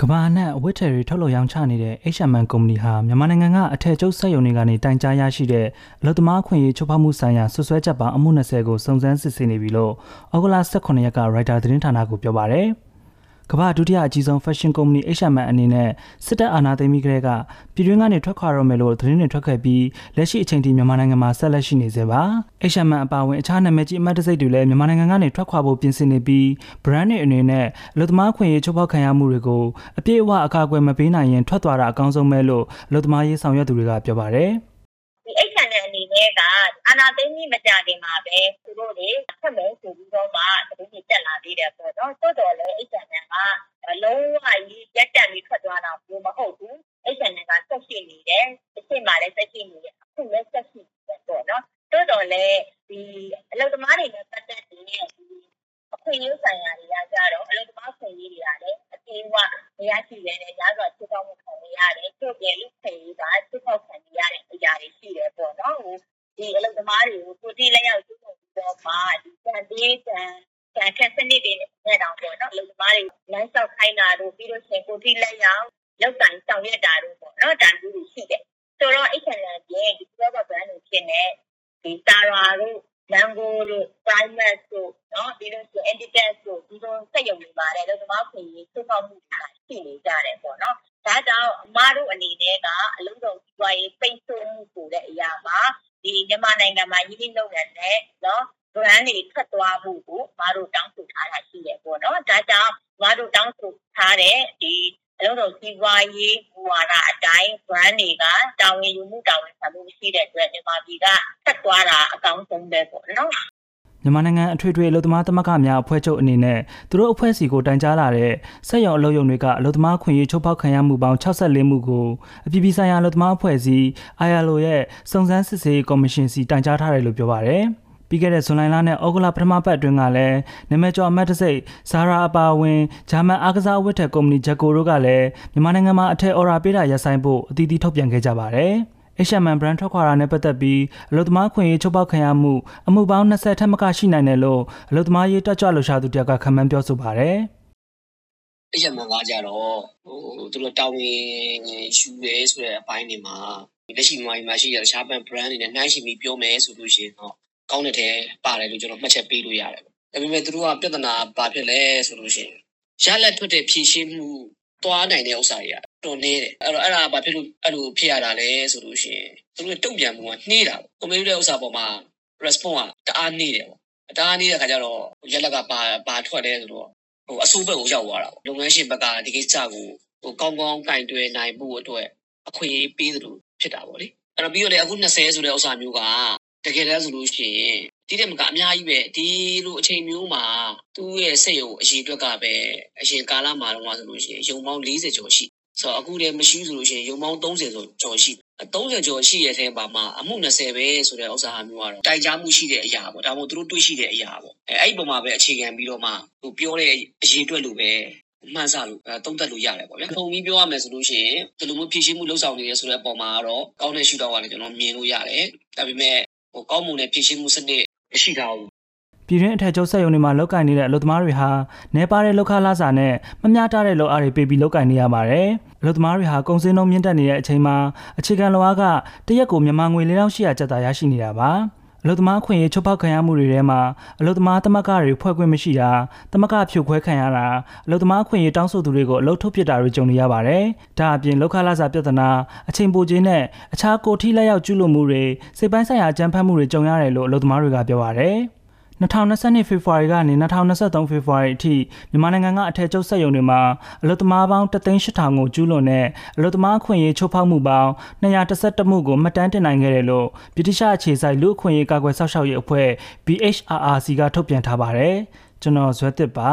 ကမ္ဘာအနှံ့အဝတ်ထည်တွေထုတ်လုပ်ရောင်းချနေတဲ့ H&M ကုမ္ပဏီဟာမြန်မာနိုင်ငံကအထည်ချုပ်စက်ရုံတွေကနေတိုင်ကြားရရှိတဲ့အလုပ်သမားအခွင့်အရေးချိုးဖောက်မှုဆိုင်ရာဆွဆွဲချက်ပေါင်းအမှု20ကိုစုံစမ်းစစ်ဆေးနေပြီလို့ဩဂုတ်လ18ရက်က Writer သတင်းဌာနကိုပြောပါရယ်။ ကမ္ဘာဒုတိယအကြီးဆုံး fashion company H&M အနေနဲ့စစ်တပ်အာဏာသိမ်းပြီးကတည်းကပြည်တွင်းကနေထွက်ခွာရမယ်လို့သတင်းတွေထွက်ခဲ့ပြီးလက်ရှိအချိန်ထိမြန်မာနိုင်ငံမှာဆက်လက်ရှိနေသေးပါ H&M အပါအဝင်အခြားနာမည်ကြီးအမတ်တစိတ်တွေလည်းမြန်မာနိုင်ငံကနေထွက်ခွာဖို့ပြင်ဆင်နေပြီး brand တွေအနေနဲ့အလုပ်သမားခွင့်ရေးချိုးဖောက်ခံရမှုတွေကိုအပြည့်အဝအကာအကွယ်မပေးနိုင်ရင်ထွက်သွားတာအကောင်းဆုံးပဲလို့အလုပ်သမားရေးဆောင်ရွက်သူတွေကပြောပါတယ်ဒီ H&M အနေနဲ့ကအာနာသိန်းကြီးမကြခင်မှာပဲသူတို့တွေဆက်မယ်ဆိုပြီးတော့မှသတင်းတွေတက်လာ သေးတယ်ပေါ့နော်တိုးတော်လည်း H&M ကလုံးဝကြီးရက်တက်ပြီးထွက်သွားတာမျိုးမဟုတ်ဘူး H&M ကဆက်ရှိနေတယ်တစ်ချိန်မှလည်းဆက်ရှိနေတယ်အခုလည်းဆက်ရှိနေတယ်ပေါ့နော်တိုးတော်လည်းဒီအလုပ်သမားတွေနဲ့ပတ်သက်တဲ့ဒီအခွင့်အရေးဆိုင်ရာတွေကကြတော့အလုပ်သမားခွင့်ရေးတွေကလည်းအပြေးအဝမရရှိရတဲ့ရာဇဝတ်ချိုးဖောက်မှုခံရတယ်သူ့ရဲ့လူခွင့်ရေးကချိုးဖောက်ခံရတဲ့အရာတွေရှိတယ်ပေါ့နော်ဟိုဒီအလုပ်သမားတွေကိုကိုတိလက်ရောက်ကျူးလွန်ပြီးတော့မှဒီကံသေးကံ ကံခက်စနစ်တွေနဲ့တောင်ပေါ့နော်အလုပ်သမားတွေလမ်းလျှောက်ခိုင်းတာတို့ပြီးလို့ရှိရင်ကိုတိလက်ရောက်လောက်တိုင်ဆောင်ရွက်တာတို့ပေါ့နော်တန်တူးတွေရှိတယ်ဆိုတော့အဲ့ခံရတဲ့ဒီ global brand တွေဖြစ်နေဒီ Tara တို့ Mango တို့ Primus တို့နော်ပြီးလို့ရှိရင် Editas တို့ဒီလိုစက်ရုံတွေပါတဲ့အလုပ်သမားခွင့်ရေးသို့မဟုတ်မှုတွေရှိနေကြတယ်ပေါ့နော်ဒါကြောင့်အမားတို့အနေနဲ့ကအလုံးစုံစီးပွားရေးပိတ်ဆို့မှုဆိုတဲ့အရာမှာဒီမြန်မာနိုင်ငံမှာရင်းနှီးမြှုပ်နှံတဲ့နော် brand တွေထွက်သွားဖို့ကိုမတို့တောင်းဆိုထားတာရှိတယ်ပေါ့နော်ဒါကြောင့်မတို့တောင်းဆိုထားတဲ့ဒီအလုံးစုံစီးပွားရေးဘူဝါဒအတိုင်း brand တွေကတာဝန်ယူမှုတာဝန်ခံမှုရှိတဲ့အတွက်မြန်မာပြည်ကဆက်သွားတာအကောင်းဆုံးပဲပေါ့နော်မြန်မာနိုင်ငံအထွေထွေအလုပ်သမားသမဂ္ဂများအဖွဲ့ချုပ်အနေနဲ့သူတို့အဖွဲ့စီကိုတိုင်ကြားလာတဲ့ဆက်ရော်အလုပ်ရုံတွေကအလုပ်သမားခွင့်ရေးချိုးဖောက်ခံရမှုပေါင်း64မှုကိုအပြည်ပြည်ဆိုင်ရာအလုပ်သမားအဖွဲ့အစည်း ILO ရဲ့စုံစမ်းစစ်ဆေးရေးကော်မရှင်စီတိုင်ကြားထားတယ်လို့ပြောပါရယ် ပြီးခဲ့တဲ့ဇွန်လလနဲ့ဩဂုတ်လပထမပတ်အတွင်းကလည်းနာမည်ကျော်အမတ်တစိတ်ဇာရာအပါအဝင်ဂျာမန်အားကစားဝတ်ထည်ကုမ္ပဏီဂျက်ကိုတို့ကလည်းမြန်မာနိုင်ငံမှာအထက်အော်ရာပေးတာရပ်ဆိုင်ဖို့အသီးသီးထုတ်ပြန်ခဲ့ကြပါတယ်။ H&M brand ထွက်ခွာတာနဲ့ပတ်သက်ပြီးအလုပ်သမားခွင့်ရေးချုပ်ပေါက်ခံရမှုအမှုပေါင်း20ထက်မကရှိနိုင်တယ်လို့အလုပ်သမားရေးတက်ကြွလှူရှာသူတယောက်ကခန့်မှန်းပြောဆိုပါတယ်။ H&M ကကြတော့ဟိုသူတို့တာဝန်ယူရဲဆိုတဲ့အပိုင်းတွေမှာလက်ရှိမြန်မာပြည်မှာရှိတဲ့ရှားပန် brand တွေနဲ့နှိုင်းယှဉ်ပြီးပြောမယ်ဆိုလို့ရှိရင်တော့ ကောင်းတဲ့ထဲပါတယ်လို့ကျွန်တော်မှတ်ချက်ပေးလို့ရတယ်။ဒါပေမဲ့သူတို့ကပြဿနာဘာဖြစ်လဲဆိုလို့ရှိရင်ရလက်ထွက်တဲ့ဖြည့်ရှင်းမှုသွားနိုင်တဲ့ဥစ္စာတွေကတော်နေတယ်အဲ့တော့အဲ့ဒါဘာဖြစ်လို့အဲ့လိုဖြစ်ရတာလဲဆိုလို့ရှိရင်သူတို့တုံ့ပြန်မှုကနှေးတာပေါ့ကွန်ပျူတာဥစ္စာပေါ်မှာ response ကတအားနှေးတယ်ပေါ့တအားနှေးတဲ့ခါကျတော့ရက်လက်ကဘာဘာထွက်လဲဆိုတော့ဟိုအဆိုးဘက်ကိုရောက်သွားတာပေါ့လုပ်ငန်းရှင်ဘက်ကဒီကိစ္စကိုဟိုကောင်းကောင်းကင်တွယ်နိုင်ဖို့အတွက်အခွင့်အရေးပေးသလိုဖြစ်တာပေါ့လေအဲ့တော့ပြီးတော့လေအခု20ဆိုတဲ့ဥစ္စာမျိုးက တကယ်လဲဆိုလို့ရှိရင်ဒီတဲ့မကအများကြီးပဲဒီလိုအချိန်မျိုးမှာသူ့ရဲ့စိတ်ရုံအရေးအတွက်ကပဲအရင်ကာလမှာတော့ဆိုလို့ရှိရင်ရုံပေါင်း40ကျော်ရှိဆိုတော့အခုတည်းမရှိဆိုလို့ရှိရင်ရုံပေါင်း30ဆိုကျော်ရှိ30ကျော်ရှိရဲ့အဲမှာမှာအမှု20ပဲဆိုတဲ့ဥစ္စာမျိုးကတော့တိုင်ကြားမှုရှိတဲ့အရာပေါ့ဒါမှမဟုတ်သူတို့တွေ့ရှိတဲ့အရာပေါ့အဲအဲ့ဒီပုံမှာပဲအခြေခံပြီးတော့မှသူပြောတဲ့အရေးအတွက်လို့ပဲမှန်းဆလို့သုံးသပ်လို့ရတယ်ပေါ့ဗျာ။ပုံပြီးပြောရမယ်ဆိုလို့ရှိရင်ဒီလိုမျိုးဖြည့်ရှင်းမှုလှုပ်ဆောင်နေရဆိုတဲ့အပေါ်မှာတော့ကောင်းတဲ့ရှုထောင့်ကလည်းကျွန်တော်မြင်လို့ရတယ်။ဒါပေမဲ့ ဟိုကောင်းမွန်တဲ့ဖြည့်ရှင်းမှုစနစ်မရှိထားဘူးပြည်တွင်းအထက်ကျောက်ဆက်ရုံတွေမှာလောက်ကိုင်နေတဲ့အလုပ်သမားတွေဟာနေပါတဲ့လောက်ခလာစာနဲ့မမျှတတဲ့လောက်အားတွေပေးပြီးလောက်ကိုင်နေရပါတယ်။အလုပ်သမားတွေဟာကုန်စည်နှုန်းမြင့်တက်နေတဲ့အချိန်မှာအခြေခံလောက်အားကတရက်ကိုမြန်မာငွေ4800ကျပ်သာရရှိနေတာပါ။ အလုသမားခွင့်ရေးချုပ်ဖောက်ခံရမှုတွေထဲမှာအလုသမားသမဂ္ဂတွေဖွဲ့ခွင့်မရှိတာသမဂ္ဂဖြိုခွဲခံရတာအလုသမားခွင့်ရေးတောင်းဆိုသူတွေကိုအလုထုတ်ပစ်တာတွေကြုံနေရပါတယ်။ဒါအပြင်လောက်ခလာစာပြဿနာအချိန်ပိုခြင်းနဲ့အခြားကိုထိလက်ရောက်ကျူးလွန်မှုတွေစိတ်ပိုင်းဆိုင်ရာအကြမ်းဖက်မှုတွေကြုံရတယ်လို့အလုသမားတွေကပြောပါတယ်။ 2022ဖေဖော်ဝါရီကနေ2023ဖေဖော်ဝါရီအထိမြန်မာနိုင်ငံကအထက်ကျုပ်ဆက်ယုံတွေမှာအလုသမားပေါင်း3,800ကိုကျူးလွန်တဲ့အလုသမားခွင့်ရေးချိုးဖောက်မှုပေါင်း211မှုကိုမှတ်တမ်းတင်နိုင်ခဲ့တယ်လို့ဗြိတိရှအခြေစိုက်လူ့အခွင့်အရေးကာကွယ်စောင့်ရှောက်ရေးအဖွဲ့ BHRRC ကထုတ်ပြန်ထားပါတယ်ကျွန်တော်ဇွဲသစ်ပါ